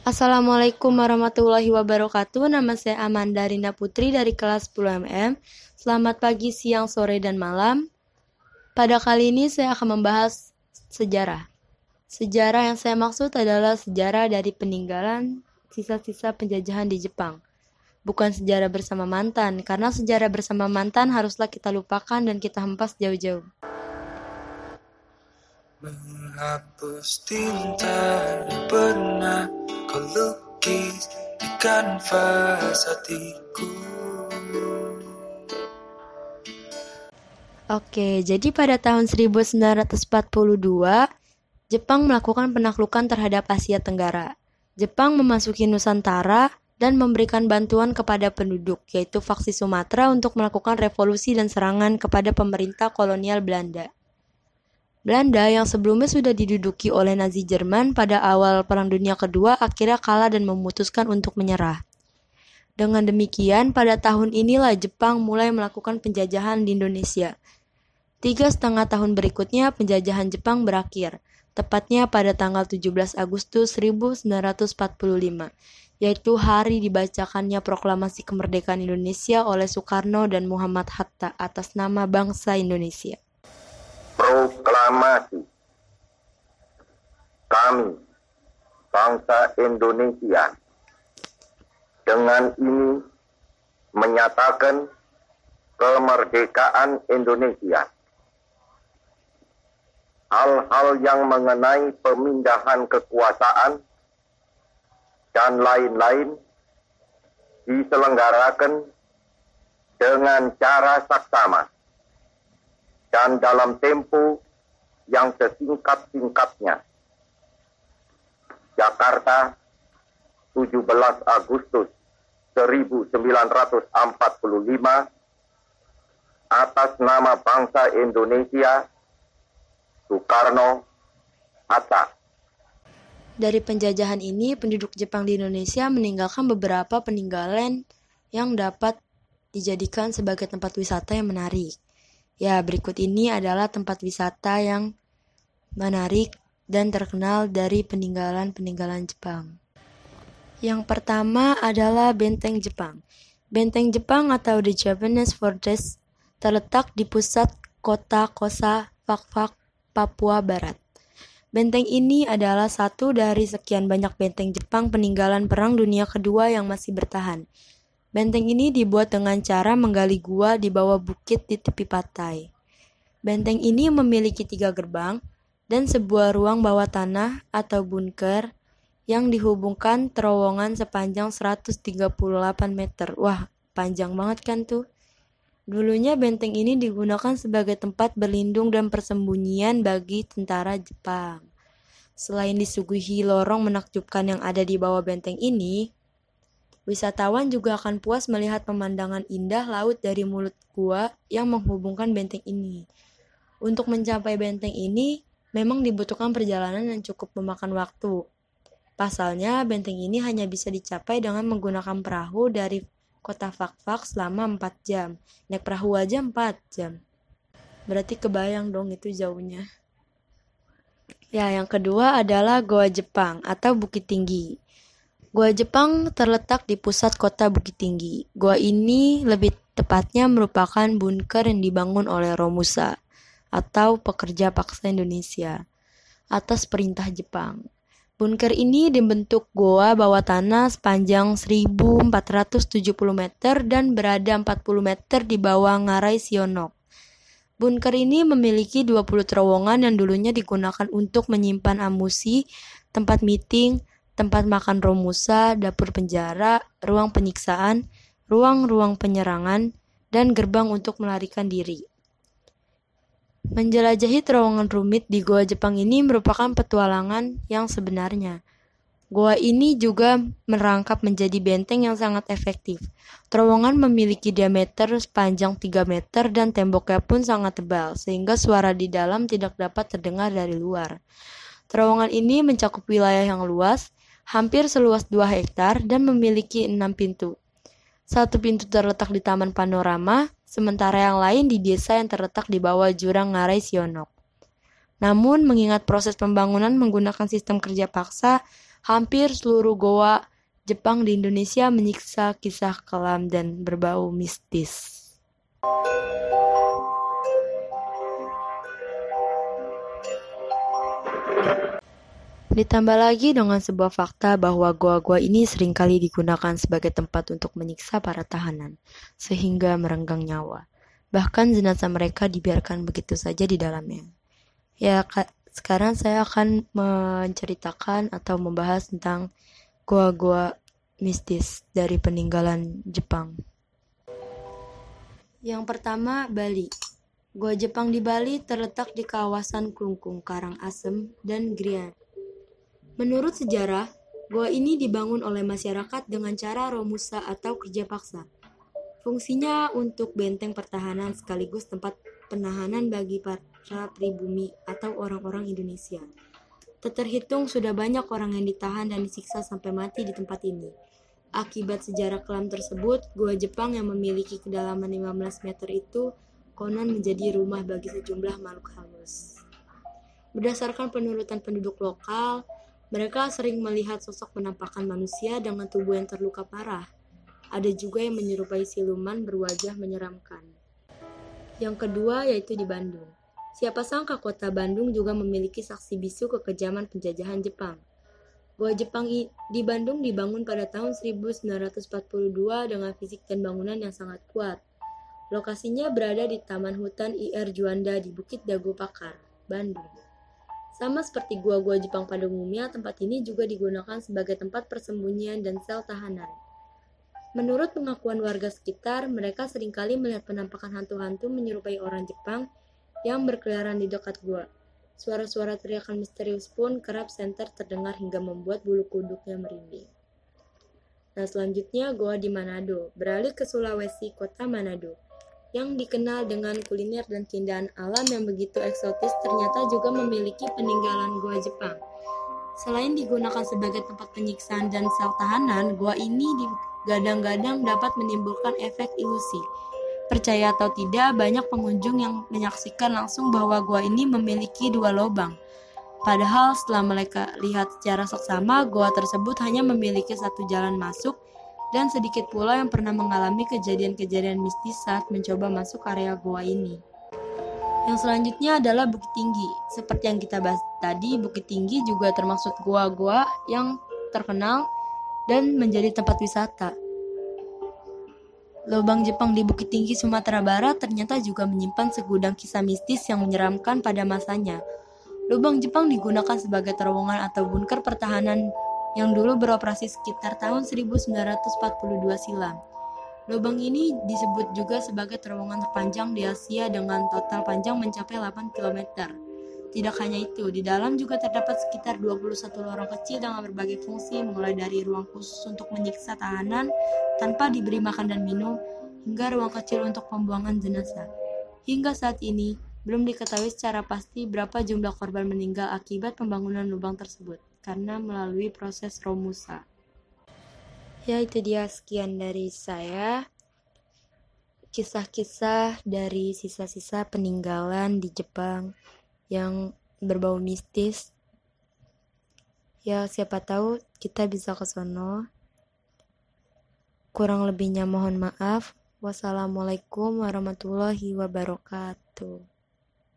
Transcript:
Assalamualaikum warahmatullahi wabarakatuh. Nama saya Amanda Rina Putri dari kelas 10 MM. Selamat pagi, siang, sore, dan malam. Pada kali ini saya akan membahas sejarah. Sejarah yang saya maksud adalah sejarah dari peninggalan sisa-sisa penjajahan di Jepang. Bukan sejarah bersama mantan, karena sejarah bersama mantan haruslah kita lupakan dan kita hempas jauh-jauh. Menghapus tinta pernah di kanvas hatiku Oke, jadi pada tahun 1942, Jepang melakukan penaklukan terhadap Asia Tenggara. Jepang memasuki Nusantara dan memberikan bantuan kepada penduduk, yaitu faksi Sumatera untuk melakukan revolusi dan serangan kepada pemerintah kolonial Belanda. Belanda yang sebelumnya sudah diduduki oleh Nazi Jerman pada awal Perang Dunia Kedua akhirnya kalah dan memutuskan untuk menyerah. Dengan demikian, pada tahun inilah Jepang mulai melakukan penjajahan di Indonesia. Tiga setengah tahun berikutnya, penjajahan Jepang berakhir, tepatnya pada tanggal 17 Agustus 1945, yaitu hari dibacakannya proklamasi kemerdekaan Indonesia oleh Soekarno dan Muhammad Hatta atas nama bangsa Indonesia proklamasi kami bangsa Indonesia dengan ini menyatakan kemerdekaan Indonesia. Hal-hal yang mengenai pemindahan kekuasaan dan lain-lain diselenggarakan dengan cara saksama dan dalam tempo yang sesingkat-singkatnya. Jakarta, 17 Agustus 1945 atas nama bangsa Indonesia Soekarno Hatta. Dari penjajahan ini, penduduk Jepang di Indonesia meninggalkan beberapa peninggalan yang dapat dijadikan sebagai tempat wisata yang menarik. Ya, berikut ini adalah tempat wisata yang menarik dan terkenal dari peninggalan-peninggalan Jepang. Yang pertama adalah Benteng Jepang. Benteng Jepang atau The Japanese Fortress terletak di pusat kota Kosa, Fakfak, Papua Barat. Benteng ini adalah satu dari sekian banyak benteng Jepang peninggalan Perang Dunia Kedua yang masih bertahan. Benteng ini dibuat dengan cara menggali gua di bawah bukit di tepi pantai. Benteng ini memiliki tiga gerbang dan sebuah ruang bawah tanah atau bunker yang dihubungkan terowongan sepanjang 138 meter. Wah, panjang banget kan tuh? Dulunya benteng ini digunakan sebagai tempat berlindung dan persembunyian bagi tentara Jepang. Selain disuguhi lorong menakjubkan yang ada di bawah benteng ini, Wisatawan juga akan puas melihat pemandangan indah laut dari mulut gua yang menghubungkan benteng ini. Untuk mencapai benteng ini, memang dibutuhkan perjalanan yang cukup memakan waktu. Pasalnya, benteng ini hanya bisa dicapai dengan menggunakan perahu dari kota Fakfak selama 4 jam. Naik perahu aja 4 jam. Berarti kebayang dong itu jauhnya. Ya, yang kedua adalah Goa Jepang atau Bukit Tinggi. Gua Jepang terletak di pusat kota Bukit Tinggi. Gua ini lebih tepatnya merupakan bunker yang dibangun oleh Romusa atau pekerja paksa Indonesia atas perintah Jepang. Bunker ini dibentuk goa bawah tanah sepanjang 1470 meter dan berada 40 meter di bawah ngarai Sionok. Bunker ini memiliki 20 terowongan yang dulunya digunakan untuk menyimpan amusi, tempat meeting, tempat makan Romusa, dapur penjara, ruang penyiksaan, ruang-ruang penyerangan, dan gerbang untuk melarikan diri. Menjelajahi terowongan rumit di Goa Jepang ini merupakan petualangan yang sebenarnya. Goa ini juga merangkap menjadi benteng yang sangat efektif. Terowongan memiliki diameter sepanjang 3 meter dan temboknya pun sangat tebal, sehingga suara di dalam tidak dapat terdengar dari luar. Terowongan ini mencakup wilayah yang luas, hampir seluas 2 hektar dan memiliki enam pintu. Satu pintu terletak di Taman Panorama, sementara yang lain di desa yang terletak di bawah jurang Ngarai Sionok. Namun, mengingat proses pembangunan menggunakan sistem kerja paksa, hampir seluruh goa Jepang di Indonesia menyiksa kisah kelam dan berbau mistis. Ditambah lagi dengan sebuah fakta bahwa gua-gua ini sering kali digunakan sebagai tempat untuk menyiksa para tahanan, sehingga merenggang nyawa. Bahkan jenazah mereka dibiarkan begitu saja di dalamnya. Ya, sekarang saya akan menceritakan atau membahas tentang gua-gua mistis dari peninggalan Jepang. Yang pertama, Bali. Gua Jepang di Bali terletak di kawasan Klungkung, Karangasem, dan Grian Menurut sejarah, gua ini dibangun oleh masyarakat dengan cara romusa atau kerja paksa. Fungsinya untuk benteng pertahanan sekaligus tempat penahanan bagi para pribumi atau orang-orang Indonesia. Terhitung sudah banyak orang yang ditahan dan disiksa sampai mati di tempat ini. Akibat sejarah kelam tersebut, gua Jepang yang memiliki kedalaman 15 meter itu konon menjadi rumah bagi sejumlah makhluk halus. Berdasarkan penurutan penduduk lokal, mereka sering melihat sosok penampakan manusia dengan tubuh yang terluka parah. Ada juga yang menyerupai siluman berwajah menyeramkan. Yang kedua yaitu di Bandung. Siapa sangka kota Bandung juga memiliki saksi bisu kekejaman penjajahan Jepang. Gua Jepang di Bandung dibangun pada tahun 1942 dengan fisik dan bangunan yang sangat kuat. Lokasinya berada di Taman Hutan IR Juanda di Bukit Dago Pakar, Bandung. Sama seperti gua-gua Jepang pada umumnya, tempat ini juga digunakan sebagai tempat persembunyian dan sel tahanan. Menurut pengakuan warga sekitar, mereka sering kali melihat penampakan hantu-hantu menyerupai orang Jepang yang berkeliaran di dekat gua. Suara-suara teriakan misterius pun kerap senter terdengar hingga membuat bulu kuduknya merinding. Nah selanjutnya gua di Manado, beralih ke Sulawesi, kota Manado yang dikenal dengan kuliner dan keindahan alam yang begitu eksotis ternyata juga memiliki peninggalan gua Jepang. Selain digunakan sebagai tempat penyiksaan dan sel tahanan, gua ini digadang-gadang dapat menimbulkan efek ilusi. Percaya atau tidak, banyak pengunjung yang menyaksikan langsung bahwa gua ini memiliki dua lubang. Padahal setelah mereka lihat secara seksama, gua tersebut hanya memiliki satu jalan masuk dan sedikit pula yang pernah mengalami kejadian-kejadian mistis saat mencoba masuk area goa ini. Yang selanjutnya adalah Bukit Tinggi. Seperti yang kita bahas tadi, Bukit Tinggi juga termasuk goa-goa yang terkenal dan menjadi tempat wisata. Lubang Jepang di Bukit Tinggi Sumatera Barat ternyata juga menyimpan segudang kisah mistis yang menyeramkan pada masanya. Lubang Jepang digunakan sebagai terowongan atau bunker pertahanan yang dulu beroperasi sekitar tahun 1942 silam. Lubang ini disebut juga sebagai terowongan terpanjang di Asia dengan total panjang mencapai 8 km. Tidak hanya itu, di dalam juga terdapat sekitar 21 lorong kecil dengan berbagai fungsi mulai dari ruang khusus untuk menyiksa tahanan tanpa diberi makan dan minum hingga ruang kecil untuk pembuangan jenazah. Hingga saat ini, belum diketahui secara pasti berapa jumlah korban meninggal akibat pembangunan lubang tersebut karena melalui proses romusa. Ya itu dia sekian dari saya. Kisah-kisah dari sisa-sisa peninggalan di Jepang yang berbau mistis. Ya siapa tahu kita bisa ke sono. Kurang lebihnya mohon maaf. Wassalamualaikum warahmatullahi wabarakatuh.